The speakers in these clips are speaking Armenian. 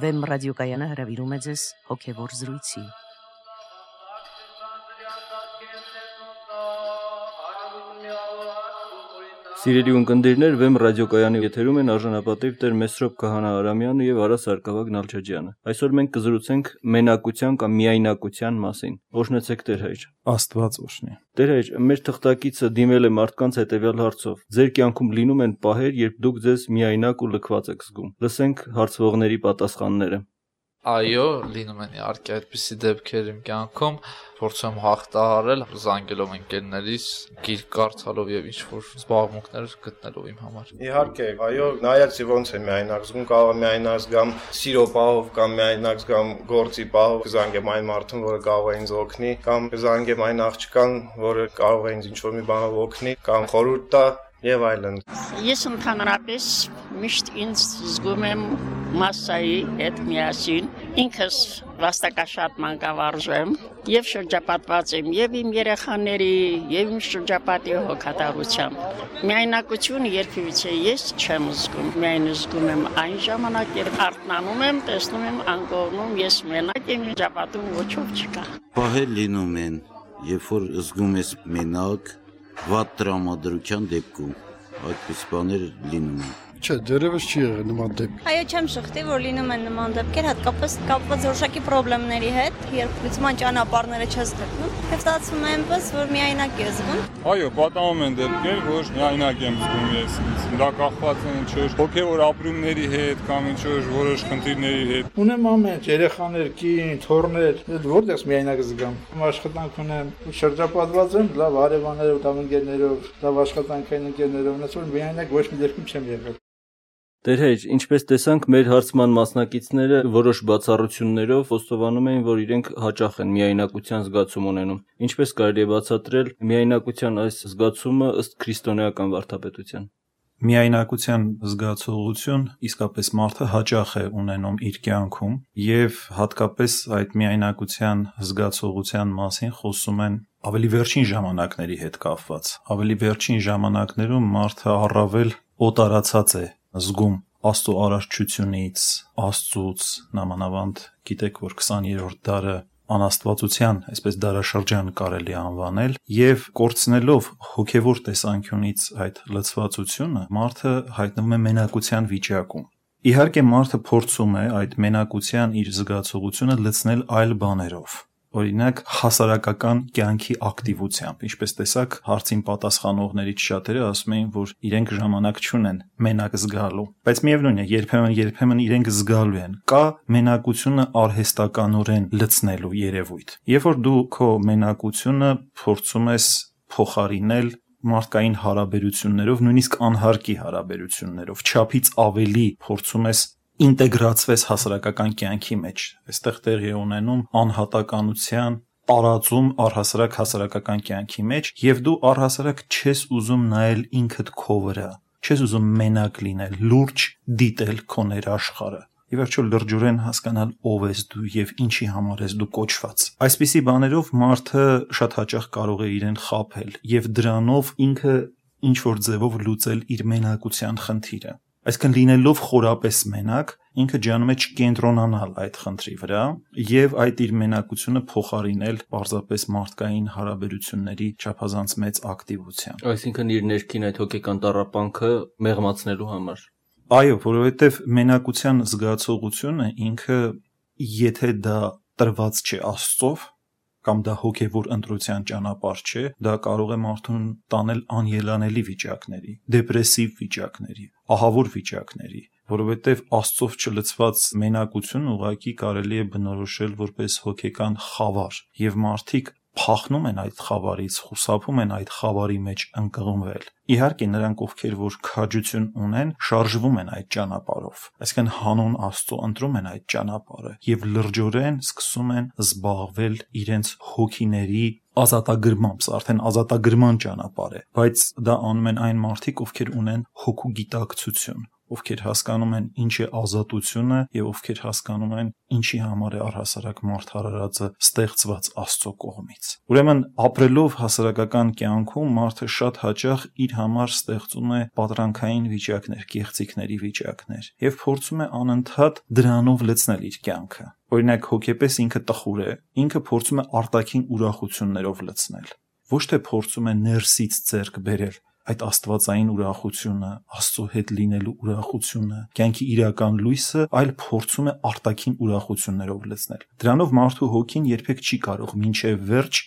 Վեմ ռադիոկայանը հրավիրում է ձեզ հոգևոր զրույցի։ Սիրելի ունկնդիրներ, Վեմ ռադիոկայանի եթերում են արժանապատիվ Տեր Մեսրոպ Քահանա Արամյանը եւ Արա Սարգսակյան Նալչաջյանը։ Այսօր մենք կզրուցենք մենակության կամ միայնակության մասին։ Օրհնեցեք Տեր հայր։ Աստված օրհնի։ Տեր հայր, մեր թղթակիցը դիմել է մարդկանց հետեւյալ հարցով. Ձեր կյանքում լինում են պահեր, երբ դուք ձեզ միայնակ ու լքված եք զգում։ Լսենք հարցվողների պատասխանները։ Այո, լինում են իհարկե այդպիսի դեպքեր իմ կյանքում, փորձում հաղթահարել, զանգելով ընկերներիս, գիրք կարդալով եւ ինչ որ զբաղմունքներ գտնելով իմ համար։ Իհարկե, այո, նայած ոնց է միայնակ զգում, կարող է միայնակ զգամ սիրո պահով կամ միայնակ զգամ գործի պահով, զանգեմ այն մարդուն, որը կարող է ինձ օգնի, կամ զանգեմ այն աղջկան, որը կարող է ինձ ինչ-որ մի բանով օգնի, կամ խորհուրդ տա եւ այլն։ Ես ընդհանրապես միշտ ինձ զգում եմ massայի հետ միասին ինքս վաստակաշատ մանկավարժեմ եւ շրջապատված եմ եւ իմ երեխաների եւ իմ շրջապատի հոգատարությամբ միայնակությունը երբևիցե ես չեմ զգում միայն զգում եմ այն ժամանակ երբ արթնանում եմ տեսնում եմ անկողնում ես մենակ եմ շրջապատում ոչով չկա Պահել լինում են երբ որ զգում ես մենակ վատ տրամադրության դեպքում այդպես բաներ լինում են Չէ, դերևս չի եղել նման դեպք։ Այո, չեմ շղթի, որ լինում են նման դեպքեր, հատկապես կապված որոշակի խնդիրների հետ, երբ լուծման ճանապարհները չես գտնում, եւ ստացվում է այնպես, որ միայնակ ես զգում։ Այո, պատահում են դեպքեր, որ միայնակ եմ զգում ես։ Դա կախված է ինչ որ հոգեոր ապրումների հետ կամ ինչ որ որոշ խնդիրների հետ։ Ունեմ ամեն երեխաներ, կին, թորներ, որտեղս միայնակ զգամ։ Աշխատանք ունեմ, շրջապատված եմ լավ հարևաններով, լավ ընկերներով, լավ աշխատանքային ընկերներով, այնպես որ միայնակ ոչ մի դեպքում չեմ եղել։ Տերհեջ, ինչպես տեսանք, մեր հարցման մասնակիցները որոշ բացառություններով խոստովանում էին, որ իրենք հաճախ են միայնակության զգացում ունենում։ Ինչպես կարելի է բացատրել միայնակության այս զգացումը ըստ քրիստոնեական վարդապետության։ Միայնակության զգացողություն իսկապես մարդը հաճախ է ունենում իր կյանքում եւ հատկապես այդ միայնակության զգացողության մասին խոսում են ավելի վերջին ժամանակների հետ կապված։ Ավելի վերջին ժամանակներում մարդը առավել օտարացած է զգում Աստծո արարչությունից, Աստծուց, նամանավանդ գիտեք, որ 20-րդ դարը անաստվածության, այսպես դարաշրջան կարելի անվանել, եւ կորցնելով հոգեվոր տեսանկյունից այդ լծվածությունը, մարդը հայտնվում է մենակության վիճակում։ Իհարկե մարդը փորձում է այդ մենակության իր զգացողությունը լցնել այլ բաներով օրինակ հասարակական կյանքի ակտիվությամբ ինչպես տեսակ հարցին պատասխանողներից շատերը ասում էին որ իրենք ժամանակ չունեն մենակ զգալու բայց միևնույն է երբեմն երբեմն իրենք զգալու են կա մենակությունը արհեստականորեն լցնելու երևույթ երբ որ դու քո մենակությունը փորձում ես փոխարինել մարդկային հարաբերություններով, նույնիսկ անհարկի հարաբերություններով, չափից ավելի փորձում ես ինտեգրացվես հասարակական կյանքի մեջ։ Այստեղ տեղի ունենում անհատականության տարածում առհասարակ հասարակական կյանքի մեջ եւ դու առհասարակ չես ուզում նայել ինքդ քո վրա չես ուզում մենակ լինել լուրջ դիտել քո ներաշխարը ի վերջո լրջորեն հասկանալ ով ես դու եւ ինչի համար ես դու կոչված այսպիսի բաներով մարդը շատ հաճախ կարող է իրեն խափել եւ դրանով ինքը ինչ որ ձևով լուծել իր մենակության խնդիրը Այսինքն լինելով խորապես մենակ, ինքը ջանում է չկենտրոնանալ այդ խնդրի վրա եւ այդ իր մենակությունը փոխարինել պարզապես մարդկային հարաբերությունների չափազանց մեծ ակտիվությամբ։ Այսինքն իր ներքին այդ հոգեկան տարապանքը մեղմացնելու համար։ Այո, որովհետեւ մենակության զգացողությունը ինքը եթե դա տրված չէ Աստծով, կամ դա հոգևոր ընտրության ճանապարհ չէ, դա կարող է մարդուն տանել անելանելի վիճակների, դեպրեսիվ վիճակների, ահավոր վիճակների, որովհետև Աստծով չլցված մենակություն ուղակի կարելի է բնորոշել որպես հոգեկան խավար, եւ մարդիկ փախնում են այդ խավարից, խուսափում են այդ խավարի մեջ ընկղմվել։ Իհարկե նրանք, ովքեր որ քաջություն ունեն, շարժվում են այդ ճանապարհով։ Այսինքն հանուն Աստծո ընտրում են այդ ճանապարհը եւ լրջորեն սկսում են զբաղվել իրենց հոգիների ազատագրմամբ, արդեն ազատագրման ճանապարհ է, բայց դա անում են այն մարդիկ, ովքեր ունեն հոգու գիտակցություն, ովքեր հասկանում են ինչ է ազատությունը եւ ովքեր հասկանում են ինչի համար է առհասարակ մարդ հարարածը ստեղծված Աստծո կողմից։ Ուրեմն ապրելով հասարակական կյանքում մարդը շատ հաճախ իր համար ստեղծում է պատրանքային վիճակներ, կեղծիքների վիճակներ եւ փորձում է անընդհատ դրանով լցնել իր կյանքը։ Օրինակ հոգեպես ինքը տխուր է, ինքը փորձում է արտաքին ուրախություններով լցնել ոչ թե փորձում է ներսից ձեռք բերել այդ աստվածային ուրախությունը, Աստծո հետ լինելու ուրախությունը, կյանքի իրական լույսը, այլ փորձում է արտաքին ուրախություններով լցնել։ Դրանով մարդու հոգին երբեք չի կարող մինչև վերջ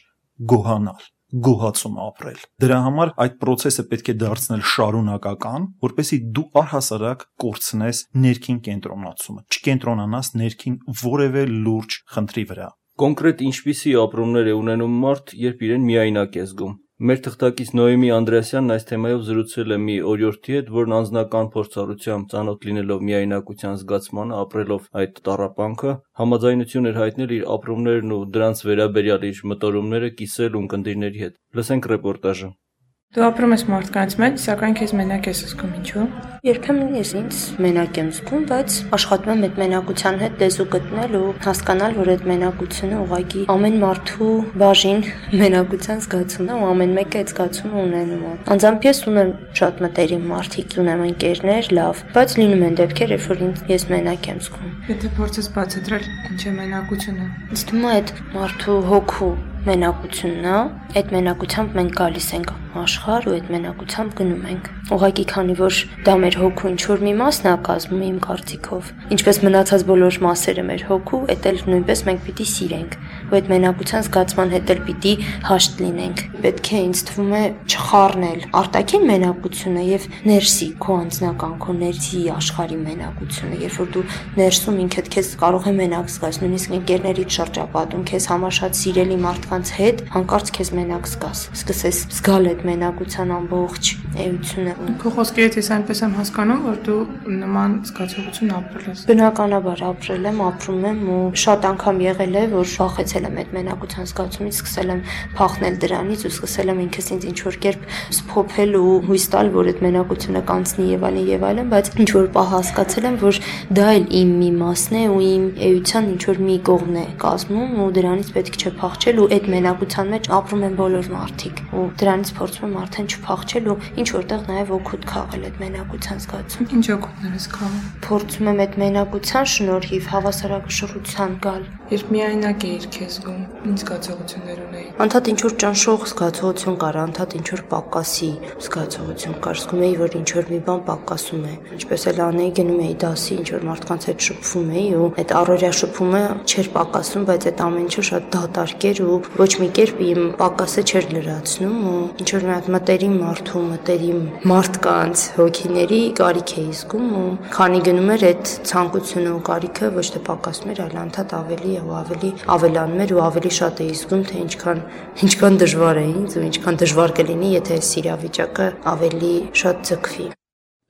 գոհանալ գոհացում ապրել։ Դրա համար այդ process-ը պետք է դարձնել շարունակական, որպեսզի դու առհասարակ կորցնես ներքին կենտրոնացումը, չկենտրոնանաս ներքին որևէ լուրջ խնդրի վրա։ Կոնկրետ ինչպիսի ապրումներ է ունենում մարդ, երբ իրեն միայնակ է զգում։ Մեր թղթակից Նոյեմի Անդրեասյանն այս թեմայով զրուցել է մի օրիորդի հետ, որն անձնական փորձառությամբ ծանոթ լինելով միայնակության զգացմանը, ապրելով այդ տառապանքը, համաձայնություն էր հայտնել իր ապրումներն ու դրանց վերաբերյալ իր մտորումները կիսել ունկնդիրների հետ։ Լսենք ռեպորտաժը։ Դու ապրում ես մարդկանց մեջ, սակայն քեզ մենակ ես զգում, ինչու՞։ Երբեմն ես ինձ մենակ եմ զգում, բայց աշխատում եմ այդ մենակության հետ դեզու գտնել ու հասկանալ, որ այդ մենակությունը ուղղակի ամեն մարդու բաժին մենակության զգացումն է ու ամեն մեկը այդ զգացումը ունենում է։ Անձամբ ես ունեմ շատ մտերիմ մարդիկ, ունեմ ընկերներ, լավ, բայց լինում են դեպքեր, երբ որ ինձ ես մենակ եմ զգում։ Եթե փորձես բացատրել, ինչ է մենակությունը։ Ինձ թվում է այդ մարդու հոգու մենակությունն է, այդ մենակությամբ մենք գալիս ենք աշխարհ ու այդ մենակությամբ գնում ենք։ Ուղղակի քանի որ դա մեր հոգու ինչ որ մի մասն է կազմում իմ կարծիքով, ինչպես մնացած բոլոր մասերը մեր հոգու, այդ էլ նույնպես մենք պիտի սիրենք, ու այդ մենակության զգացման հետ էլ պիտի հաշտ լինենք։ Պետք է ինձ թվում է չխառնել արտաքին մենակությունը եւ ներսի քո անձնական, քո ներսի աշխարհի մենակությունը, երբ որ դու ներսում ինքդ քեզ կարող է մենակ զգաս, նույնիսկ ընկերներից շրջապատում քեզ համար շատ սիրելի մարդկանց հետ, հանկարծ քեզ մենակ զգաս։ Սկսես զգալ այդ մենակության ամբողջ էությունը։ Քո խոսքերից ես այնպես եմ հասկանում, որ դու նման զգացողություն ապրել ես։ Բնականաբար ապրել եմ, ապրում եմ ու շատ անգամ եղել է, որ վախեցել եմ այդ մենակության զգացումից, սկսել եմ փախնել դրանից ու սկսել եմ ինքս ինձ ինչ որ կերպ սփոփել ու հույս տալ, որ այդ մենակությունը կանցնի եւ այլն եւ այլն, բայց ինչ որ պահ հասկացել եմ, որ դա էլ իմ մի մասն է ու իմ էության ինչ որ մի կողմն է կազմում ու դրանից պետք չէ փախչել ու այդ մենակության մեջ ապրում են բոլոր մարդիկ ու դրանից փորձում եմ արդեն չփախչել ու ինչ որտեղ նաև օգուտ քաղել այդ մենակության զգացում։ Ինչ օգուտներ ես քաղում։ Փորձում եմ այդ մենակության շնորհիվ հավասարակշռության գալ։ Երբ միայնակ էիր քեզ զգում, ինչ զգացողություններ ունեի։ Անդադ ինչ որ ճնշող զգացողություն կար, անդադ ինչ որ պակասի զգացողություն կար, զգում էի, որ ինչ որ մի բան պակասում է։ Ինչպես էլ անեի, գնում էի դասի, ինչ որ մարդկանց հետ շփվում էի ու այդ առօրյա շփումը չէր պակասում, բայց այդ ամեն ինչը շատ դատարկ էր ու ոչ մի կերպ իմ պակասը չէր լրացնում ու ինչ որ մի հատ մտերիմ մարդու, մտերիմ մարդկանց հոգիների կարիք էի զգում ու քանի գնում էր այդ ցանկությունը ու կարիքը ոչ թե պակասում էր, այլ անդադ ավելի ու ավելի ավելանում էր ու ավելի շատ էի զգում, թե ինչքան ինչքան դժվար է ինձ ու ինչքան դժվար կլինի, եթե այս իրավիճակը ավելի շատ ձգվի։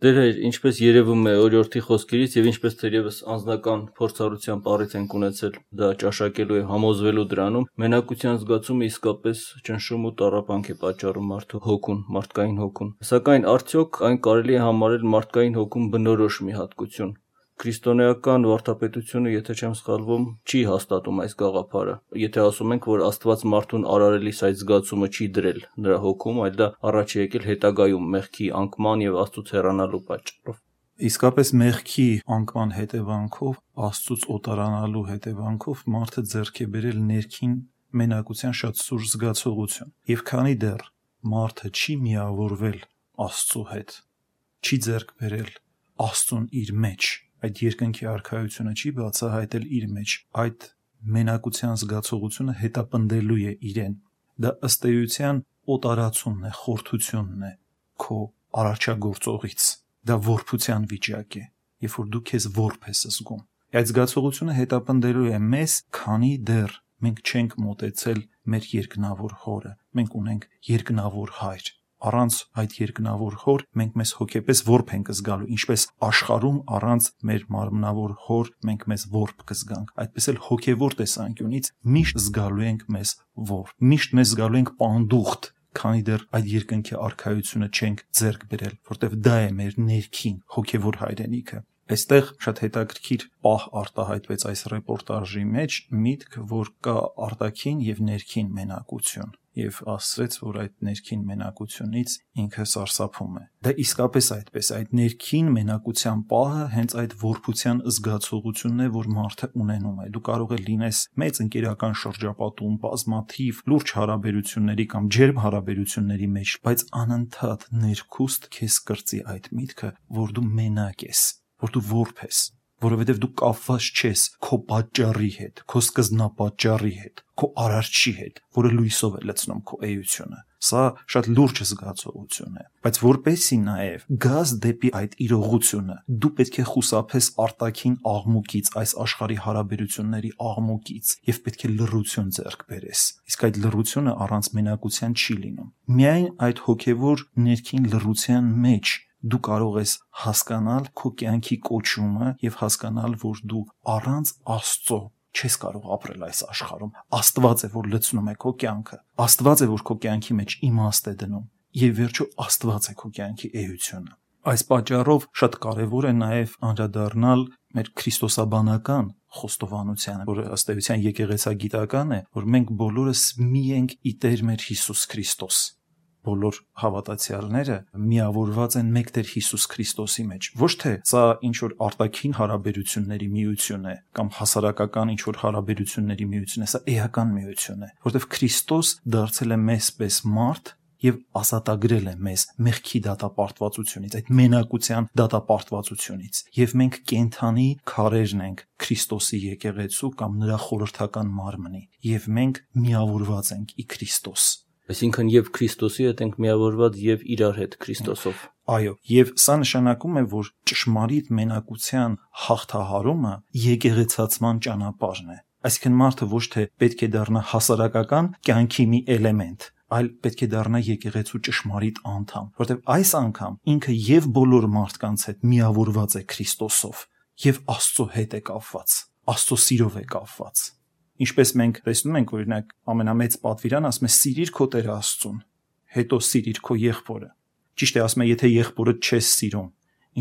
Դեր հայր, ինչպես երևում է օրիորդի խոսքերից եւ ինչպես թերևս անձնական փորձառությամբ առիթ ենք ունեցել դա ճաշակելու եւ համոզվելու դրանում, մենակության զգացումը իսկապես ճնշում ու տառապանք է պատճառում մարդու հոգուն, մարդկային հոգուն։ Սակայն արդյոք այն կարելի է համարել մարդկային հոգուն բնորոշ մի հատկություն, Քրիստոնեական վարդապետությունը, եթե չեմ սխալվում, չի հաստատում այս գաղափարը։ Եթե ասում ենք, որ Աստված մարդուն արարելիս այդ զգացումը չի դրել նրա հոգում, այլ դա առաջ է եկել հետագայում մեղքի անկման եւ Աստծուց հեռանալու պատճառով։ Իսկապես մեղքի անկման հետևանքով, Աստծուց օտարանալու հետևանքով մարդը ձեռք է բերել ներքին մենակության շատ սուր զգացողություն։ Եվ քանի դեռ մարդը չի միավորվել Աստծո հետ, չի ձեռք բերել Աստծուն իր մեջ, այդ երկնքի արխայությունը չի բացահայտել իր մեջ այդ մենակության զգացողությունը հետապնդելու է իրեն դա ըստ էության օտարացումն է խորթությունն է քո արարչագործողից դա որփության վիճակ է երբ որ դու քեզ որփ ես զգում այդ զգացողությունը հետապնդելու է մեզ քանի դեռ մենք չենք մտեցել մեր երկնավոր հորը մենք ունենք երկնավոր հայր առանց այդ երկնավոր հոր մենք մեզ հոգեպես որբ ենք զգալու ինչպես աշխարհում առանց մեր մարմնավոր հոր մենք մեզ որբ կզգանք այդպես էլ հոգևոր տեսանկյունից միշտ զգալու ենք մեզ որբ միշտ մեզ զգալու ենք պանդուխտ քանի դեռ այդ երկնքի արխայությունը չենք ձեռք բերել, որտեվ դա է մեր ներքին հոգևոր հայրենիքը։ Այստեղ շատ հետաքրքիր պահ արտահայտվեց այս ռեպորտաժի մեջ միտք, որ կա արտաքին եւ ներքին մենակություն եւ ասրեց, որ այդ ներքին մենակությունից ինքը սարսափում է։ Դա իսկապես այդպես, այդ ներքին մենակության պահը հենց այդ որփության զգացողությունն է, որ մարդը ունենում է։ Դու կարող ես լինես մեծ ընկերական շրջապատում, բազմաթիվ լուրջ հարաբերությունների կամ ջերմ հարաբերությունների մեջ, բայց անընդհատ ներքուստ քեզ կրծի այդ միտքը, որ դու մենակ ես, որ դու որբ ես որովհետև դու կապված չես քո պատճառի հետ, քո սկզբնապատճառի հետ, քո արարչի հետ, որը լույսով է լցնում քո էությունը։ Սա շատ լուրջ զգացողություն է, բայց որպեսի նաև գազ դեպի այդ իրողությունը, դու պետք է խուսափես արտաքին աղմուկից, այս աշխարհի հարաբերությունների աղմուկից եւ պետք է լռություն ձեռք բերես։ Իսկ այդ լռությունը առանց մենակության չի լինում։ Միայն այդ հոգեվոր ներքին լռության մեջ դու կարող ես հասկանալ քո կյանքի կոչումը եւ հասկանալ, որ դու առանց Աստծո չես կարող ապրել այս աշխարհում։ Աստված է, որ լցնում է քո կյանքը։ Աստված է, որ քո կյանքի մեջ իմաստ է դնում։ Եվ վերջո Աստված է քո կյանքի էությունը։ Այս պատճառով շատ կարևոր է նաև անդրադառնալ մեր քրիստոսաբանական խոստովանությանը, որը ըստ էության եկեղեցագիտական է, որ մենք բոլորս մի ենք ի Տեր մեր Հիսուս Քրիստոս բոլոր հավատացյալները միավորված են մեկ Տեր Հիսուս Քրիստոսի մեջ։ Ոչ թե սա ինչ որ արտաքին հարաբերությունների միություն է կամ հասարակական ինչ որ հարաբերությունների միություն է, սա էական միություն է, որովհետև Քրիստոս դարձել է մեզ պես մարդ եւ ազատագրել է մեզ մեղքի դատապարտվածությունից, այդ մենակության դատապարտվածությունից։ Եվ մենք կենթանի քարերն ենք Քրիստոսի եկեղեցու կամ նրա խորհրդական մարմնի, եւ մենք միավորված ենք ի Քրիստոս Այսինքն եւ Քրիստոսի հետ ենք միավորված եւ իրար հետ Քրիստոսով։ Այո, եւ սա նշանակում է, որ ճշմարիտ մենակության հաղթահարումը եկեղեցացման ճանապարհն է։ Այսինքն մարդը ոչ թե պետք է դառնա հասարակական կյանքի մի էլեմենտ, այլ պետք է դառնա եկեղեցու ճշմարիտ անդամ, որտեղ այս անգամ ինքը եւ բոլոր մարդկանց հետ միավորված է Քրիստոսով եւ Աստծո հետ է կապված, Աստծո սիրով է կապված։ Ինչպես մենք տեսնում ենք, օրինակ, ամենամեծ պատվիրան ասում է՝ «Սիրիր քո Տեր Աստծուն», հետո «Սիրիր քո եղբորը»։ Ճիշտ է, ասում է, եթե եղբորը չես սիրում,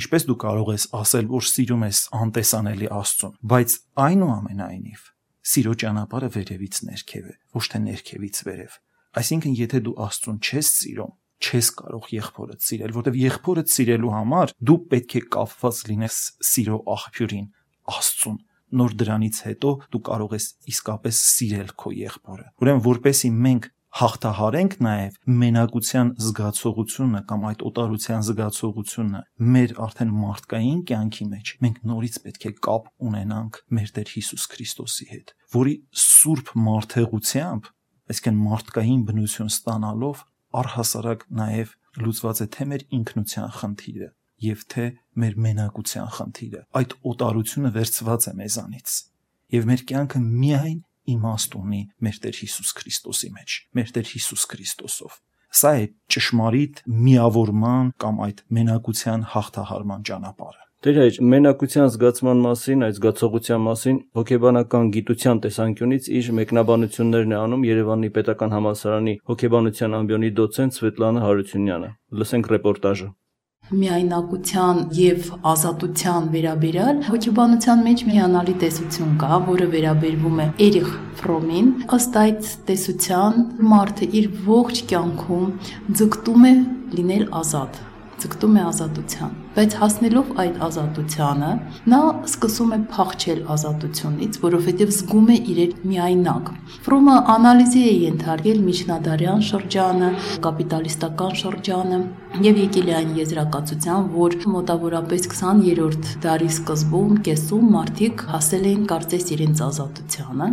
ինչպես դու կարող ես ասել, որ սիրում ես անտեսանելի Աստծուն, բայց այնուամենայնիվ սիրո ճանապարհը վերևից ներքև է, ոչ թե ներքևից վերև։ Այսինքն, եթե դու Աստծուն չես սիրում, չես կարող եղբորդ սիրել, որտեղ եղբորդ սիրելու համար դու պետք է կապված լինես սիրո աղբյուրին, Աստծուն, նոր դրանից հետո դու կարող ես իսկապես սիրել քո եղբորը։ Ուրեմն որպեսի մենք հաղթահարենք նաև մենակության զգացողությունը կամ այդ օտարության զգացողությունը մեր արդեն մարդկային կյանքի մեջ մենք նորից պետք է կապ ունենանք մեր Տեր Հիսուս Քրիստոսի հետ, որի սուրբ մարդեղությամբ, այսինքն մարդկային բնություն ստանալով առհասարակ նաև լուծված է թե մեր ինքնության խնդիրը, եւ թե մեր մենակության խնդիրը։ Այդ օտարությունը վերծված է մեզանից։ Եվ մեր կյանքը միայն իմաստ ունի մեր Տեր Հիսուս Քրիստոսի մեջ, մեր Տեր Հիսուս Քրիստոսով։ Սա է ճշմարիտ միավորման կամ այդ մենակության հաղթահարման ճանապարհը։ Տեր հայր, մենակության զգացման մասին, այդ զգացողության մասին հոգեբանական գիտության տեսանկյունից իր մեկնաբանություններն է անում Երևանի Պետական Համալսարանի հոգեբանության ամբիոնի դոցենտ Սվետլանա Հարությունյանը։ Լսենք ռեպորտաժը միայնակության եւ ազատության վերաբերյալ հոգեբանության մեջ մի անալի տեսություն կա, որը վերաբերվում է Էրիխ Ֆրոմին։ Ըստ այդ տեսության մարդը իր ողջ կյանքում ձգտում է լինել ազատ, ձգտում է ազատության բայց հասնելով այդ ազատությանը նա սկսում է փախչել ազատությունից, որովհետև զգում է իրեն միայնակ։ Ֆրոմը անալիզի է ենթարկել միջնադարյան շրջանը, կապիտալիստական շրջանը եւ եկել է այն եզրակացության, որ մոտավորապես 20-րդ դարի սկզբում, կեսում մարդիկ հասել էին կարծես իրենց ազատությանը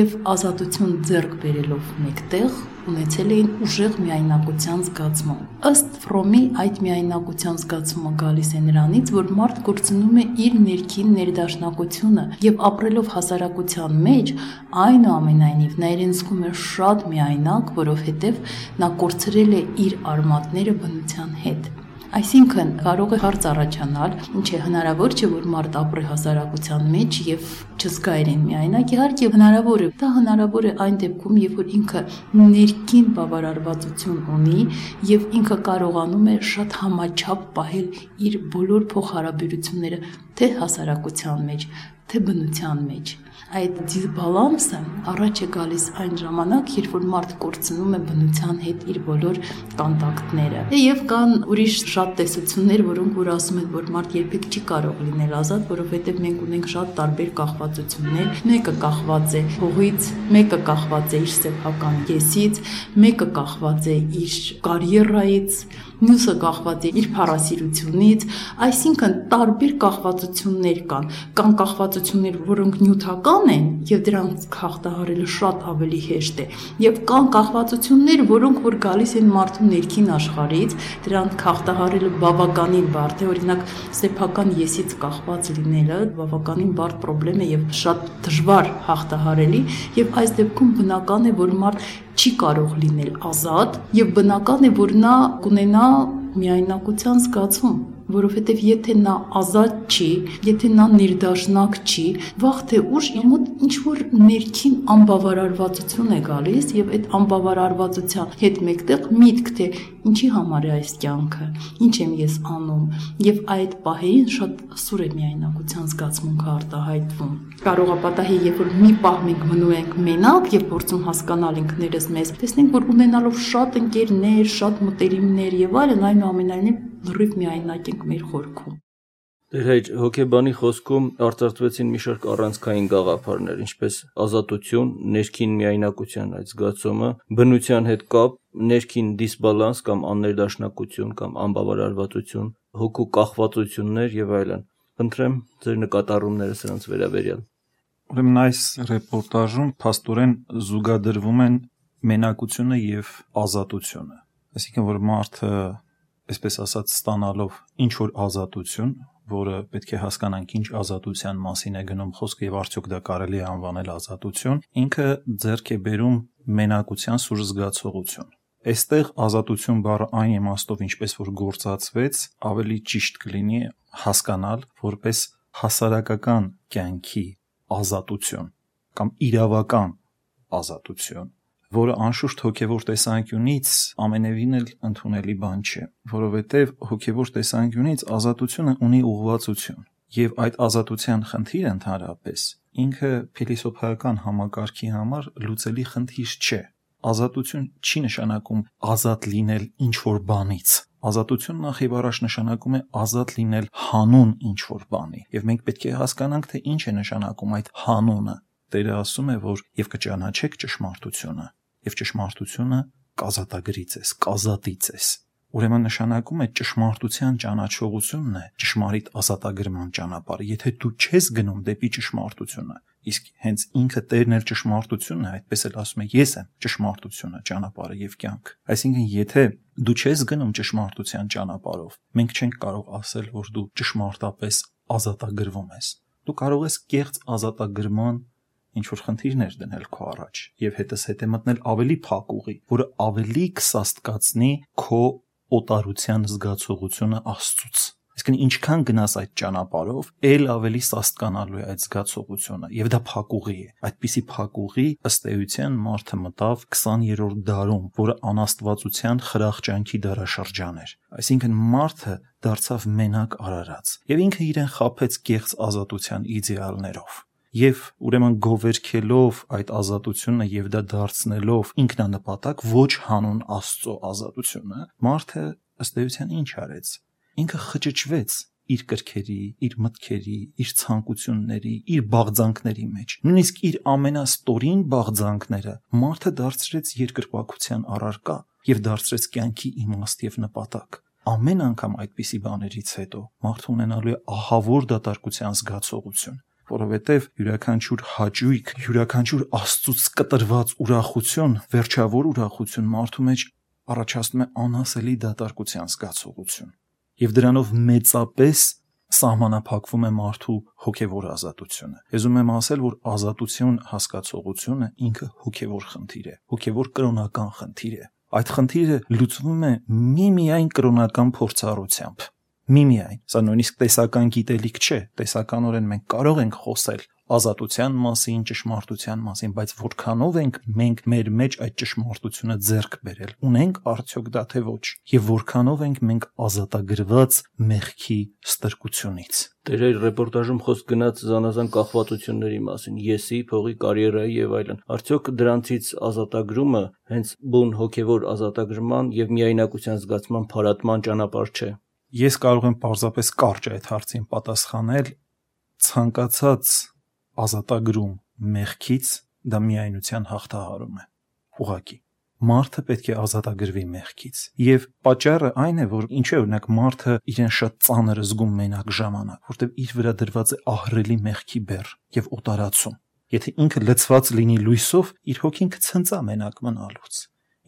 եւ ազատություն ձեռք բերելով մեկտեղ ունեցել էին ուժեղ միայնակության զգացում։ Ըստ Ֆրոմի այդ միայնակության զգացումը գալիս է նրանից, որ մարդ կորցնում է իր ներքին ներդաշնակությունը եւ ապրելով հասարակության մեջ, այնուամենայնիվ նա իրեն զգում է շատ միայնակ, որովհետեւ նա կորցրել է իր արմատները բնության հետ Այսինքն կարող է հարց առաջանալ, ինչ է հնարավոր չէ որ մարդ ապրի հասարակության մեջ եւ չզգա իրեն միայնակ, իհարկե հնարավոր է։ Դա հնարավոր է այն դեպքում, երբ որ ինքը ներքին բավարարվածություն ունի եւ ինքը կարողանում է շատ համաչափ պահել իր բոլոր փոխհարաբերությունները թե հասարակության մեջ, թե բնության մեջ այդ դիսբալանսը առաջ է գալիս այն ժամանակ, երբ որ մարդ կորցնում է բնության հետ իր բոլոր կոնտակտները։ Եվ կան ուրիշ շատ տեսություններ, որոնք որ ասում են, որ մարդ երբեք չի կարող լինել ազատ, որովհետև մենք ունենք շատ տարբեր կախվածություններ։ Մեկը կախված է հողից, մեկը կախված է իր սեփական կեսից, մեկը կախված է իր կարիերայից, մյուսը կախված է իր փառասիրությունից, այսինքն տարբեր կախվածություններ կան։ Կան կախվածություններ, որոնք նյութական են եւ դրանց հաղթահարելը շատ ավելի հեշտ է։ Եվ կան կախվածություններ, որոնք որ գալիս են մարդու ներքին աշխարհից, դրանք հաղթահարելը բավականին բարդ է, օրինակ սեփական եսից կախված լինելը բավականին բարդ խնդրեմ է եւ շատ դժվար հաղթահարելի եւ այս դեպքում բնական է, որ մարդ չի կարող լինել ազատ եւ բնական է որ նա կունենա միայնակության զգացում որովհետև եթե նա ազատ չի, եթե նա ներդաշնակ չի, վաղ թե ուշ իր մոտ ինչ որ ներքին անբավարարվածություն է գալիս եւ այդ անբավարարվածության հետ մեկտեղ միտք թե ինչի համար է այս կյանքը, ինչ եմ ես անում եւ այդ պահերին շատ սուր է միայնակության զգացմունքը արտահայտվում։ Կարող է պատահի, երբ որ մի պահ մենք մնում ենք մենակ եւ փորձում հասկանալ ինքներս մեզ, տեսնենք, որ ունենալով շատ ընկերներ, շատ մտերիմներ եւ այլն, այնուամենայնիվ լրիվ միայնակ ենք մեր խորքում։ Դերհեջ հոկեբանի խոսքում արտարտվեցին մի շարք առանցքային գաղափարներ, ինչպես ազատություն, ներքին միայնակության այդ զգացումը, բնության հետ կապ, ներքին դիսբալանս կամ աններդաշնակություն կամ անբավարարվածություն, հոգու կախվածություններ եւ այլն։ Խնդրեմ ձեր նկատառումները սրանց վերաբերյալ։ Ուրեմն այս ռեպորտաժում փաստորեն զուգադրվում են մենակությունը եւ ազատությունը։ Այսինքն որ մարդը այսպես ասած ստանալով ինչ որ ազատություն, որը պետք է հասկանանք ինչ ազատության մասին է գնում խոսքը եւ արդյոք դա կարելի է անվանել ազատություն, ինքը ձեռք է բերում մենակության սուր զգացողություն։ Այստեղ ազատություն բառը այն իմաստով ինչպես որ գործածվեց, ավելի ճիշտ կլինի հասկանալ որպես հասարակական կյանքի ազատություն կամ իրավական ազատություն որը անշուշտ հոգևոր տեսանկյունից ամենևին էլ ընդունելի բան չէ, որովհետև հոգևոր տեսանկյունից ազատությունը ունի ուղղվածություն, եւ այդ ազատության խնդիրը ընդհանրապես ինքը փիլիսոփայական համակարգի համար լուծելի խնդիր չէ։ Ազատություն չի նշանակում ազատ լինել ինչ որ բանից։ Ազատություն նախ եւ առաջ նշանակում է ազատ լինել հանուն ինչ որ բանի։ Եվ մենք պետք է հասկանանք, թե ինչ է նշանակում այդ հանունը։ Տերը ասում է, որ եւ կճանաչեք ճշմարտությունը, եւ ճշմարտությունը կազատագրից ես, կազատից ես։ Ուրեմն նշանակում է ճշմարտության ճանաչողությունն է ճշմարիտ ազատագրման ճանապարհը։ Եթե դու չես գնում դեպի ճշմարտությունը, իսկ հենց ինքը Տերն էլ ճշմարտությունն է, այդպես էլ ասում է, ես եմ ճշմարտությունը, ճանապարհը եւ կյանք։ Այսինքն, եթե դու չես գնում ճշմարտության ճանապարհով, մենք չենք կարող ասել, որ դու ճշմարտապես ազատագրվում ես։ Դու կարող ես կեղծ ազատագրման ինչ որ խնդիրներ դնել քո առաջ եւ հետս հետ է մտնել ավելի փակ ուղի, որը ավելի կսաստկացնի քո օտարության զգացողությունը Աստծուց։ Իսկն ինչքան գնաս այդ ճանապարհով, ել ավելի սաստկանալու է այդ զգացողությունը, եւ դա փակուղի է։ Այդպիսի փակուղի ըստ էության մարդը մտավ 20-րդ դարում, որը անաստվածության խրախճանքի դարաշրջան էր։ Այսինքն մարդը դարձավ մենակ արարած, եւ ինքը իրեն խափեց կեղծ ազատության իդեալներով եւ ուրեմն գովերքելով այդ ազատությունը եւ դա դարձնելով ինքնանպատակ ոչ հանուն Աստծո ազատությունը մարդը ըստ էության ինչ արեց ինքը խճճվեց իր կրքերի, իր մտքերի, իր ցանկությունների, իր բաղձանքների մեջ։ Նույնիսկ իր ամենաստորին բաղձանքները մարդը դարձրեց երկրպագության առարկա եւ դարձրեց կյանքի իմաստ եւ նպատակ։ Ամեն անգամ այդպիսի բաներից հետո մարդը ունենալու է ահավոր դատարկության զգացողություն որովհետև յուրաքանչյուր հաճույք, յուրաքանչյուր Աստծուց կտրված ուրախություն, վերջավոր ուրախություն մարդու մեջ առաջացնում է անասելի դատարկության զգացողություն։ Եվ դրանով մեծապես սահմանափակվում է մարդու հոգևոր ազատությունը։ Ես ուզում եմ ասել, որ ազատություն հասկացողությունը ինքը հոգևոր խնդիր է, հոգևոր կրոնական խնդիր է։ այդ խնդիրը լուծվում է միմիայն կրոնական փորձառությամբ միմիայն սա նույնիսկ տեսական գիտելիք չէ տեսականորեն մենք կարող ենք խոսել ազատության մասին, ճշմարտության մասին, բայց որքանով ենք մենք մեր մեջ այդ ճշմարտությունը ձեռք բերել։ Ունենք արդյոք դա թե ոչ։ Եվ որքանով ենք մենք ազատագրված մեղքի ստրկությունից։ Տերեր ռեպորտաժում խոսք գնաց զանազան կախվածությունների մասին, եսի, փողի, կարիերայի եւ այլն։ Արդյոք դրանցից ազատագրումը հենց բուն հոգեվոր ազատագրման եւ միայնակության զգացման փարատման ճանապարհ չէ։ Ես կարող եմ պարզապես կարճ այդ հարցին պատասխանել ցանկացած ազատագրում մեղքից դա միայնության հաղթահարում է. Ուղակի մարդը պետք է ազատագրվի մեղքից եւ պատճառը այն է որ ինչու է օրինակ մարդը իրեն շատ ծանր զգում մենակ ժամանակ որտեվ իր վրա դրված է ահրելի մեղքի բեռ եւ օտարացում եթե ինքը լցված լինի լույսով իր հոգին կցնծա մենակ մնալուց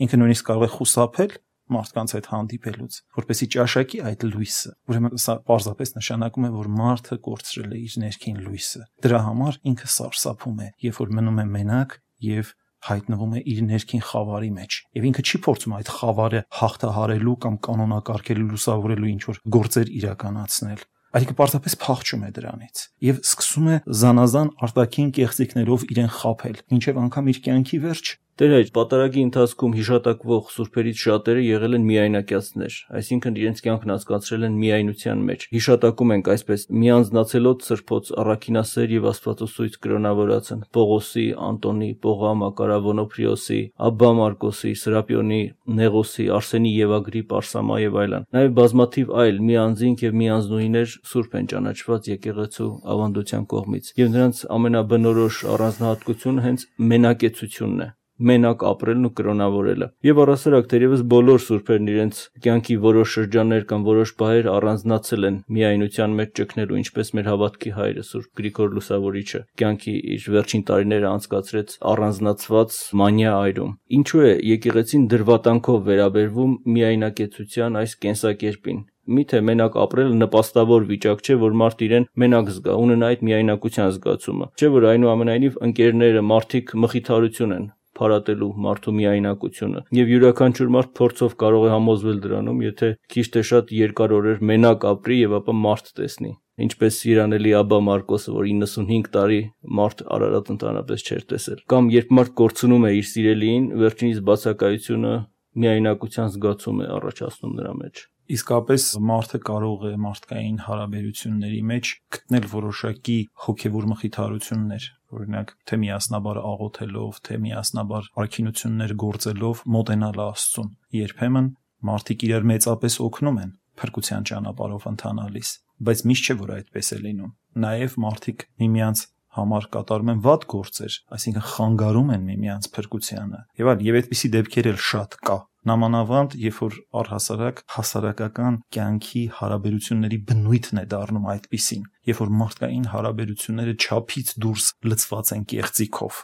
ինքը նույնիսկ կարող է խուսափել մարդկանց հետ հանդիպելուց, որպեսի ճաշակի այդ լույսը։ Ուրեմն սա պարզապես նշանակում է, որ մարդը կորցրել է իր ներքին լույսը։ Դրա համար ինքը սարսափում է, երբ որ մնում է մենակ եւ հայտնվում է իր ներքին խավարի մեջ եւ ինքը չի փորձում այդ խավարը հաղթահարելու կամ կանոնակարգելու լուսավորելու ինչ որ գործեր իրականացնել Այսինքն պարզապես փախչում է դրանից եւ սկսում է զանազան արտաքին կեղծիքներով իրեն խაფել, ինչեւ անգամ իր կյանքի վերջ Տեր այդ պատարագի ընթացքում հիշատակվող սուրբերից շատերը եղել են միայնակյացներ, այսինքն իրենց կյանքն անցկացրել են միայնության մեջ։ Հիշատակում ենք այսպես միանձնացելոց սրբոց առաքինասեր եւ աստվածոսույց կրոնավորացն Պողոսի, Անտոնի, Պողա, Մակարավոնոփրիոսի, Աբբա Մարկոսի, Սրապիոնի, Նեղոսի, Արսենի եւ Ագրիպ, Արսամա եւ այլն։ Նաեւ բազմաթիվ այլ միանձինք եւ միանձնուհիներ սուրբ են ճանաչված եկեղեցու ավանդության կողմից։ Եվ նրանց ամենաբնորոշ առանձնահատկությունը հենց մենակեցությունն է մենակ ապրելն ու կրոնավորելը։ Եվ առասարակ թերևս բոլոր սուրբերն իրենց կյանքի որոշ շրջաններ կամ որոշ պահեր առանձնացել են միայնության մեջ ճգնելու, ինչպես մեր հավատքի հայրը Սուրբ Գրիգոր Լուսավորիչը կյանքի իր վերջին տարիները անցկացրեց առանձնացված մանյա այրում։ Ինչու է եկեղեցին դրվատանքով վերաբերվում միայնակեցության այս կենսակերպին, Միթե մենակ ապրելը նպաստավոր վիճակ չէ, որ մարդ իրեն մենակ զգա, ունենա այդ միայնակության զգացումը։ Չէ՞ որ այնուամենայնիվ ընկերները, մարդիկ մխիթարություն են, փարատելու մարդու միայնակությունը եւ յուրաքանչյուր մարդ փորձով կարող է համոզվել դրանում, եթե քիչ թե շատ երկար օրեր մենակ ապրի եւ ապա մարդ տեսնի ինչպես Իրանելի Աբա Մարկոսը, որ 95 տարի մարդ Արարատ ընդհանրապես չէր տեսել։ Կամ երբ մարդ կորցնում է իր սիրելիին, վերջինիս բացակայությունը միայնակության զգացում է առաջացնում նրա մեջ իսկապես մարդը կարող է մարդկային հարաբերությունների մեջ գտնել որոշակի հոգևոր մխիթարություններ օրինակ թե միասնաբար աղոթելով, թե միասնաբար արքինություններ գործելով մոտենալ Աստծուն։ Երբեմն մարդիկ իրար մեծապես օգնում են փրկության ճանապարհով ընթանալիս, բայց միշտ չէ որ այդպես է լինում։ Նաև մարդիկ միմյանց համար կատարում են վատ գործեր, այսինքն խանգարում են միմյանց փրկությանը։ Եվ այլ, եւ այդպիսի դեպքեր էլ շատ կա նամանավանդ երբ որ առհասարակ հասարակական կյանքի հարաբերությունների բնույթն է դառնում այդպիսին երբ որ մարդկային հարաբերությունները չափից դուրս լցված են կեղծիքով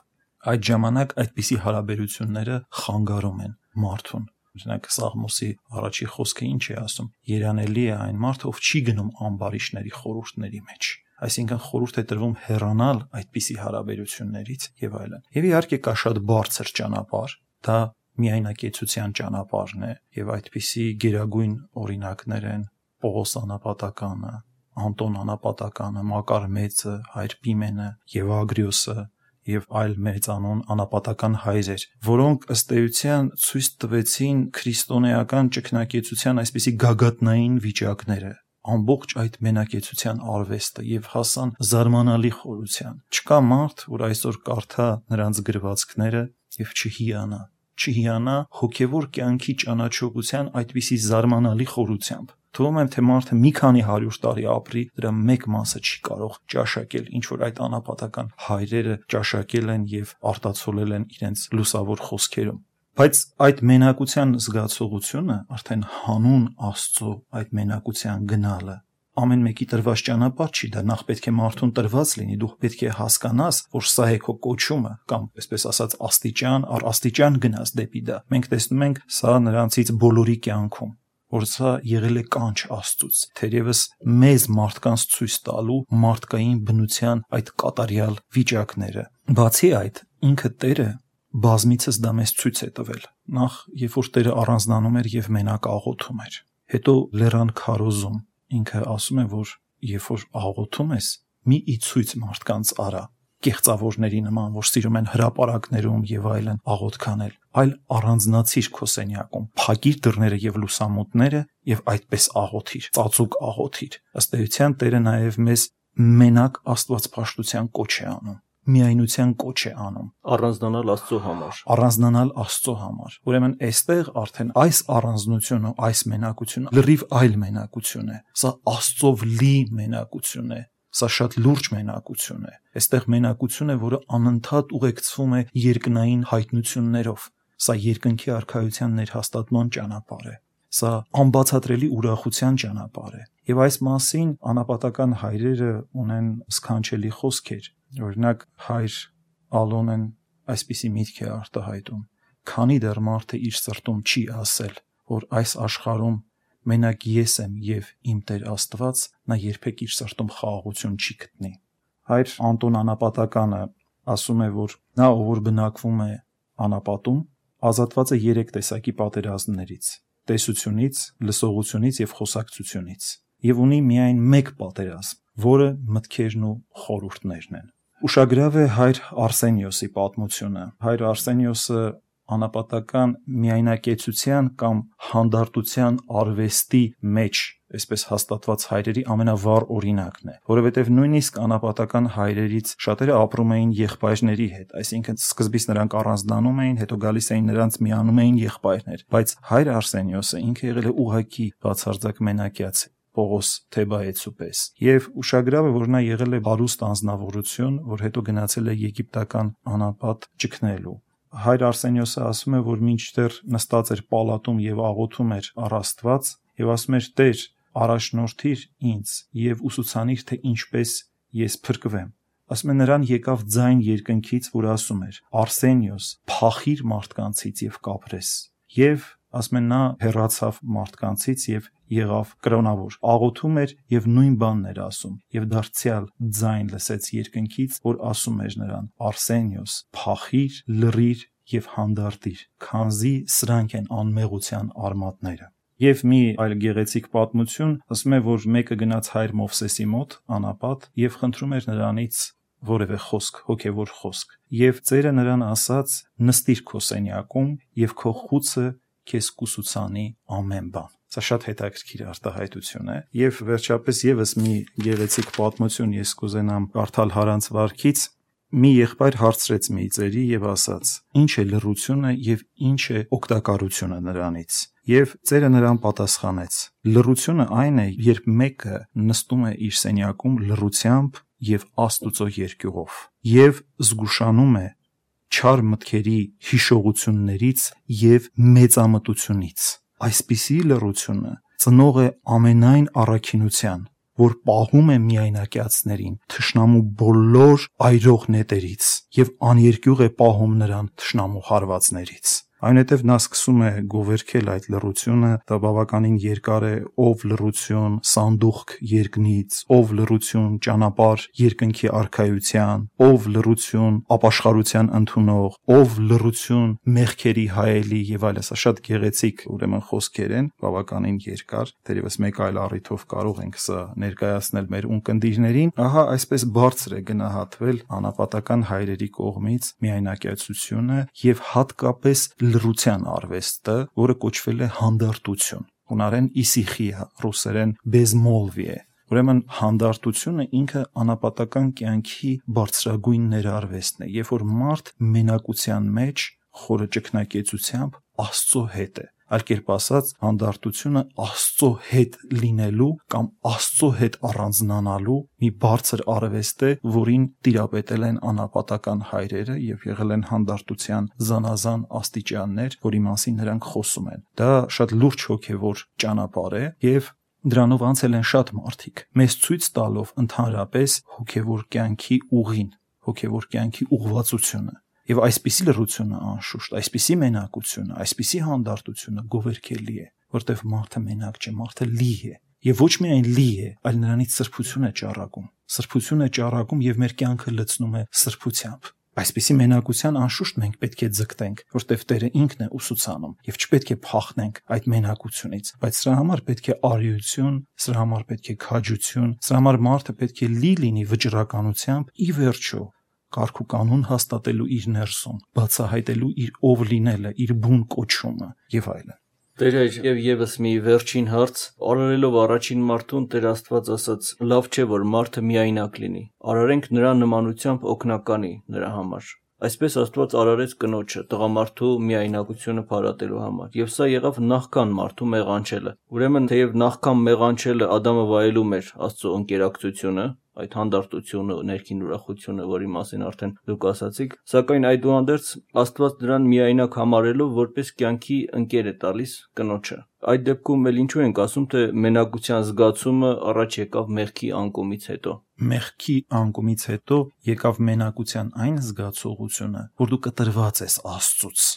այդ ժամանակ այդպիսի հարաբերությունները խանգարում են մարդուն օրինակ Սաղմոսի առաջի խոսքը ինչ է ասում? Երանելի է այն մարդը ով չի գնում ամբարիշների խորհուրդների մեջ այսինքն խորհուրդ է տրվում հեռանալ այդպիսի հարաբերություններից եւ այլն եւ իհարկե կա շատ բարձր ճանապարհ դա միայնակեցության ճանապարհն է եւ այդպիսի գերագույն օրինակներ են Պողոս անապատականը, Անտոն անապատականը, Մակար մեծը, Հայր Պիմենը եւ Ագրիոսը եւ այլ մեծանուն անապատական հայրեր, որոնք ըստ էության ցույց տվեցին քրիստոնեական ճկնակեցության այսպիսի գագաթնային վիճակները ամբողջ այդ մենակեցության արվեստը եւ հասան զարմանալի խորության։ Չկա մարդ, որ այսօր կարդա նրանց գրվածքները եւ չհիանա չհիանա հոգևոր կյանքի ճանաչողության այդպիսի զարմանալի խորությամբ։ Թվում եմ, թե մարդը մի քանի 100 տարի ապրի, դրա մեկ մասը չի կարող ճաշակել, ինչ որ այդ անապատական հայրերը ճաշակել են եւ արտացոլել են իրենց լուսավոր խոսքերում։ Բայց այդ մենակության զգացողությունը արդեն հանուն Աստծո այդ մենակության գնալը ամեն մեկի տրված ճանապարհ չի դա նախ պետք է մարդուն տրված լինի դու պետք է հասկանաս որ սա է քո կոչումը կամ այսպես ասած աստիճան առ աստիճան գնաս դեպի դա մենք տեսնում ենք սա նրանցից բոլորի կյանքում որ սա եղել է կանչ Աստծուց թերևս մեզ մարդկանց ցույց տալու մարդկային բնության այդ կատարյալ վիճակները բացի այդ ինքը Տերը բազմիցս դա մեզ ցույց է տվել։ Նախ, երբ որ Տերը առանձնանում էր եւ մենակ աղոթում էր։ Հետո Լերան Քարոզում ինքը ասում է, որ երբ որ աղոթում ես, մի իցույց մարդկանց արա կեղծավորների նման, որ սիրում են հրաապարակներում եւ այլն աղոթ կանել, այլ առանձնացիր քո սենյակում, փակիր դռները եւ լուսամուտները եւ այդպես աղոթիր, ծածուկ աղոթիր։ Ըստ էության Տերը նաեւ մեզ մենակ Աստված փաշտության կոչ է անում միայնության կոչ է անում առանձնանալ Աստծո համար առանձնանալ Աստծո համար ուրեմն այստեղ արդեն այս առանձնությունը այս մենակությունը լրիվ այլ մենակություն է սա Աստծով լի մենակություն է Սա շատ լուրջ մենակություն է։ Այստեղ մենակություն է, որը անընդհատ ուղեկցվում է երկնային հայտնություններով։ Սա երկնքի արխայության ներհաստատման ճանապարհ է։ Սա անբացատրելի ուրախության ճանապարհ է։ Եվ այս մասին անապատական հայրերը ունեն սքանչելի խոսքեր։ Օրինակ հայր Ալոնեն այսպիսի միտք է արտահայտում. քանի դեռ մարդը իր սրտում չի ասել, որ այս աշխարհում մենակ ես եմ եւ իմ Տեր Աստված, նա երբեք իր սրտում խաղաղություն չի գտնի։ Հայր Անտոն Անապատականը ասում է, որ նա ով որ բնակվում է անապատում, ազատված է երեք տեսակի պատերազմներից՝ տեսությունից, լսողությունից եւ խոսակցությունից, եւ ունի միայն մեկ պատերազմ, որը մտքերն ու խորհուրդներն են։ Ուշագրավ է հայր Արսենիոսի պատմությունը։ Հայր Արսենիոսը անապատական միայնակեցության կամ հանդարտության արվեստի մեջ այսպես հաստատված հայրերի ամենավառ օրինակն է, որովհետև նույնիսկ անապատական հայրերից շատերը ապրում էին եղբայրների հետ, այսինքն սկզբից նրանք առանձնանում էին, հետո գալիս էին նրանց միանում էին եղբայրներ, բայց հայր Արսենիոսը ինքը եղել է ուղակի բացարձակ մենակյաց Պողոս Թեբայեցու պես։ Եվ ուշագրավ է, որ նա եղել է հարուստ անznավորություն, որ հետո գնացել է Եգիպտական անապատ ճգնելու հայր Արսենիոսը ասում է, որ մինչդեռ նստած էր պալատում եւ աղոթում էր առ Աստված եւ ասում էր. «Տեր, առաջնորդիր ինձ եւ ուսուցանիր թե ինչպես ես փրկվեմ»։ Ասում է նրան եկավ ձայն երկնքից, որ ասում էր. «Արսենիոս, փախիր մարդկանցից եւ կապրես»։ Եվ ասում են նա հեռացավ մարդկանցից եւ եղավ կրոնավոր աղոթում էր եւ նույն բանն էր ասում եւ դարձյալ ձայն լսեց երկնքից որ ասում էր նրան Արսենիոս փախիր լրիր եւ հանդարտիր քանզի սրանք են անմեղության արմատները Եվ մի այլ գեղեցիկ պատմություն ասում է, որ մեկը գնաց հայր Մովսեսի մոտ անապատ եւ խնդրում էր նրանից որևէ խոսք, հոգևոր խոսք։ Եվ ծերը նրան ասաց. նստիր քո սենյակում եւ քո խուցը քեզ կուսուցանի ամեն բան։ Սա շատ հետաքրքիր արտահայտություն է եւ վերջապես եւս մի գեղեցիկ պատմություն ես կուզենամ կարդալ Հարանց վարքից մի եղբայր հարցրեց մի ծերի եւ ասաց. Ինչ է լրությունը եւ ինչ է օգտակարությունը նրանից։ Եվ ծերը նրան պատասխանեց. Լրությունը այն է, երբ մեկը նստում է իր սենյակում լրությամբ եւ Աստուծո երկյուղով եւ զգուշանում է չար մտքերի հիշողություններից եւ մեծամտությունից։ Այսպիսի լռությունը ծնող է ամենայն առաքինության, որ պահում է միայնակյացներին թշնամու բոլոր այրող նետերից եւ աներկյուղ է պահում նրան թշնամու հարվածներից։ Այնուհետև նա սկսում է գովերքել այդ լռությունը, դա բավականին երկար է, ով լռություն, սանդուղք երկնից, ով լռություն, ճանապարհ երկնքի արխայության, ով լռություն, ապաշխարության ընդունող, ով լռություն, մեղքերի հայելի եւ այլն, սա շատ գեղեցիկ ուրեմն խոսքեր են, բավականին երկար, դերևս մեկ այլ առիթով կարող ենք սա ներկայացնել մեր ունկնդիրներին։ Ահա այսպես բարձր է գնահատվել անապատական հայրերի կողմից միայնակացությունը եւ հատկապես լռության արվեստը, որը կոչվել է հանդարտություն։ Հունարեն իսիխիա, ռուսերեն բեզմոլվիե։ Ուրեմն հանդարտությունը ինքը անապատական կյանքի բարձրագույն ներարվեստն է, երբ որ մարդ մենակության մեջ խորը ճկնակեցությամբ Աստծո հետ է այլ կերպ ասած հանդարտությունը Աստծո հետ լինելու կամ Աստծո հետ առանձնանալու մի բարձր արվեստ է, որին տիրապետել են անապատական հայրերը եւ եղել են հանդարտության զանազան աստիճաններ, որի մասին նրանք խոսում են։ Դա շատ լուրջ հոգեվոր ճանապարհ է եւ Դրանով անցել են շատ մարդիկ, մեզ ցույց տալով ընդհանրապես հոգևոր կյանքի ուղին, հոգևոր կյանքի ուղղվածությունը։ Եվ այսպիսի լրությունը անշուշտ, այսպիսի մենակությունը, այսպիսի հանդարտությունը գովերքելի է, որտեղ մարդը մենակ չէ, մարդը լի է։ Եվ ոչ միայն լի է, այլ նրանից սրբություն է ճառագում։ Սրբություն է ճառագում եւ մեր կյանքը լցնում է սրբությամբ։ Այսպիսի մենակության անշուշտ մենք պետք է ձգտենք, որտեղ Տերը ինքն է ուսուցանում եւ չպետք է փախնենք այդ մենակությունից, բայց սրա համար պետք է արիություն, սրա համար պետք է քաջություն, սրա համար մարդը պետք է լի լինի վճռականությամբ ի վերջո կարգ ու կանոն հաստատելու իր ներսում, բացահայտելու իր ով լինելը, իր բուն կոչումը եւ այլն։ Տեր եւ եւս մի վերջին հարց, արարելով առաջին մարդուն Տեր Աստված ասաց. «Լավ չէ, որ մարդը միայնակ լինի։ Արարենք նրա նմանությամբ օգնականի նրա համար»։ Այսպես Աստված արարեց կնոջը տղամարդու միայնակությունը փարատելու համար, եւ սա եղավ նախքան մարդու մեղանչելը։ Ուրեմն, թեև նախքան մեղանչելը Ադամը վայելում էր Աստծո ընկերակցությունը, այդ հանդարտությունը, ներքին ուրախությունը, որի մասին արդեն դուք ասացիք, սակայն այդուհանդերձ Աստված նրան միայնակ համարելով որպես կյանքի ընկեր է տալիս կնոջը։ Այդ դեպքում էլ ինչու ենք ասում, թե մենակության զգացումը առաջ եկավ մեղքի անկումից հետո։ Մեղքի անկումից հետո եկավ մենակության այն զգացողությունը, որ դու կտրված ես Աստծուց։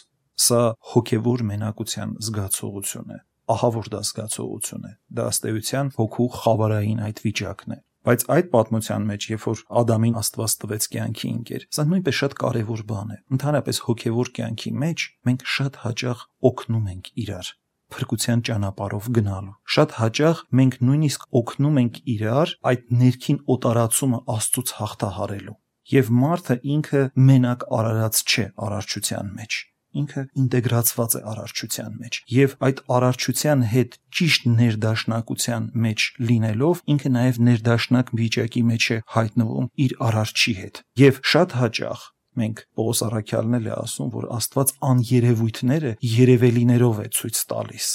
Սա հոգևոր մենակության զգացողություն է ահա որ դա զգացողություն է դա ըստեյության հոգու խավարային այդ վիճակն է Բայց այդ պատմության մեջ, երբ որ Ադամին Աստված տվեց կյանքի ինկեր, սա նույնպես շատ կարևոր բան է։ Ընդհանրապես հոգևոր կյանքի մեջ մենք շատ հաճախ օգնում ենք իրար փրկության ճանապարհով գնալու։ Շատ հաճախ մենք նույնիսկ օգնում ենք իրար այդ ներքին օտարացումը Աստծուց հաղթահարելու։ Եվ մարդը ինքը մենակ արարած չէ արարչության մեջ ինքը ինտեգրացված է արարչության մեջ եւ այդ արարչության հետ ճիշտ ներդաշնակության մեջ լինելով ինքը նաեւ ներդաշնակ վիճակի մեջ է հայտնվում իր արարչի հետ եւ շատ հաճախ մենք Պողոս Արաքյալն էլ է ասում որ Աստված աներևույթները երևելիներով է ցույց տալիս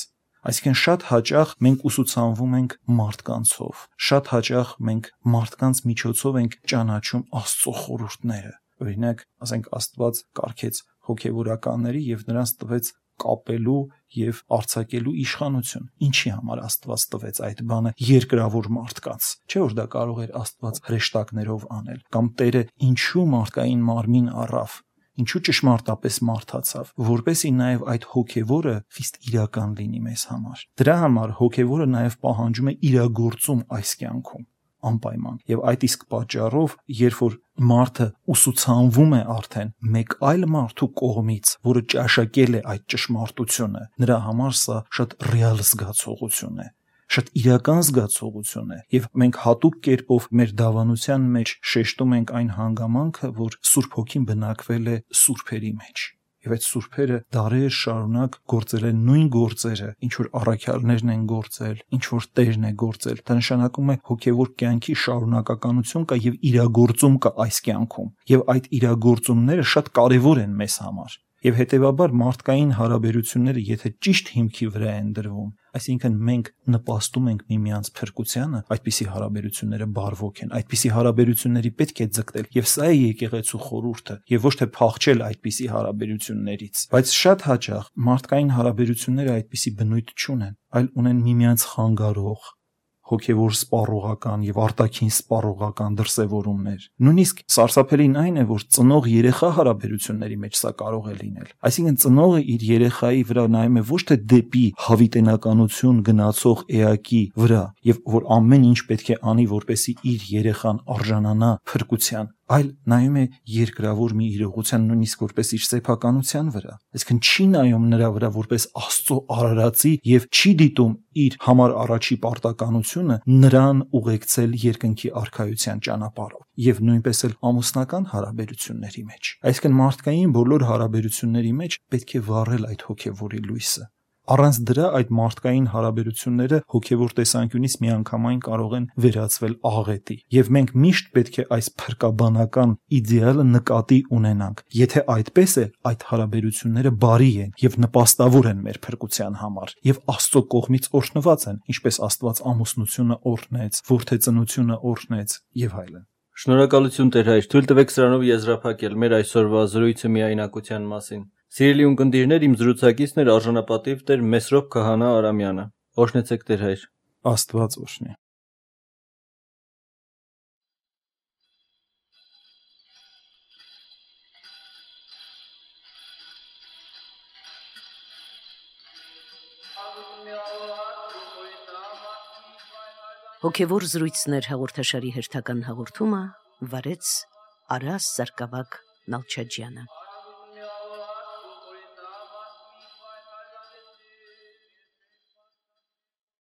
Այսինքն շատ հաճախ մենք ուսուցանվում ենք մարդկանցով։ Շատ հաճախ մենք մարդկանց միջոցով ենք ճանաչում Աստծո խորհուրդները։ Օրինակ, ասենք Աստված կարգեց հոգևորականների եւ նրանց տվեց կապելու եւ արྩակելու իշխանություն։ Ինչի համար Աստված տվեց այդ բանը երկրավոր մարդկանց։ Չէ որ դա կարող էր Աստված հրեշտակներով անել, կամ Տերը ինչու մարդկային մարմին առավ, ինչու ճշմարտապես մարդացավ, որպեսի նաև այդ հոգևորը խիստ իրական լինի մեզ համար։ Դրա համար հոգևորը նաև պահանջում է իրագործում այս կյանքում անպայման։ Եվ այդ իսկ պատճառով, երբ որ մարդը ուսուցանվում է արդեն մեկ այլ մարդու կողմից, որը ճաշակել է այդ ճշմարտությունը, նրա համար սա շատ ռեալ զգացողություն է շատ իրական զգացողություն է եւ մենք հատուկ կերպով մեր դավանության մեջ շեշտում ենք այն հանգամանքը, որ Սուրբ Հոգին բնակվել է սուրբերի մեջ եւ այդ սուրբերը դարեր շարունակ գործել են նույն գործերը, ինչ որ առաքյալներն են գործել, ինչ որ Տերն է գործել։ Դա նշանակում է հոգեվոր կյանքի շարունակականություն կա եւ իրագործում կա այս կյանքում։ Եվ այդ իրագործումները շատ կարեւոր են մեզ համար եւ հետեւաբար մարդկային հարաբերությունները եթե ճիշտ հիմքի վրա են դրվում այսինքն մենք նպաստում ենք միմյանց փրկությանը այդպիսի հարաբերությունները բարվոք են այդպիսի հարաբերությունների պետք է ձգտել եւ սա է եկեղեցու խորհուրդը եւ ոչ թե փախչել այդպիսի հարաբերություններից բայց շատ հաճախ մարդկային հարաբերությունները այդպիսի բնույթ չունեն այլ ունեն միմյանց խանգարող հոգևոր սպառողական եւ արտաքին սպառողական դրսևորումներ։ Նույնիսկ սարսափելին այն է, որ ծնող երեխա հարաբերությունների մեջ սա կարող է լինել։ Այսինքն ծնողը իր երեխայի վրա նայում է ոչ թե դեպի հավիտենականություն գնացող էակի վրա, եւ որ ամեն ինչ պետք է անի, որպեսի իր երեխան արժանանա փրկության, այլ նայում է երկրավոր մի իրողության նույնիսկ որպես իր սեփականության վրա այսինքն չի նայում նրա վրա որպես աստծո արարածի եւ չի դիտում իր համար առաջի պարտականությունը նրան ուղեկցել երկնքի արխայության ճանապարհով եւ նույնպես էլ ամուսնական հարաբերությունների մեջ այսինքն մարդկային բոլոր հարաբերությունների մեջ պետք է վառել այդ հոգեվորի լույսը Առանց դրա այդ մարդկային հարաբերությունները հոգևոր տեսանկյունից միանգամայն կարող են վերածվել աղետի։ Եվ մենք միշտ պետք է այս փրկաբանական իդեալը նկատի ունենանք։ Եթե այդպես է, այդ հարաբերությունները բարի են եւ նպաստավոր են մեր փրկության համար եւ Աստծո կողմից օրհնված են, ինչպես Աստված ամուսնությունը օրհնեց, որդեծնությունը օրհնեց եւ այլն։ Շնորհակալություն Տեր հայր, թույլ տվեք սրանով եզրափակել մեր այսօրվա զրույցը միայնակության մասին։ Սիրելի ունկնդիրներ, իմ զրուցակիցն էր արժանապատիվ Տեր Մեսրոպ Քահանա Արամյանը։ Օրհնեցեք Տեր հայր։ Աստված օրհնի։ Հոգևոր զրույցներ հաղորդաշարի հերթական հաղորդումը վարեց Արաս Սարգսակ Նալչաջյանը։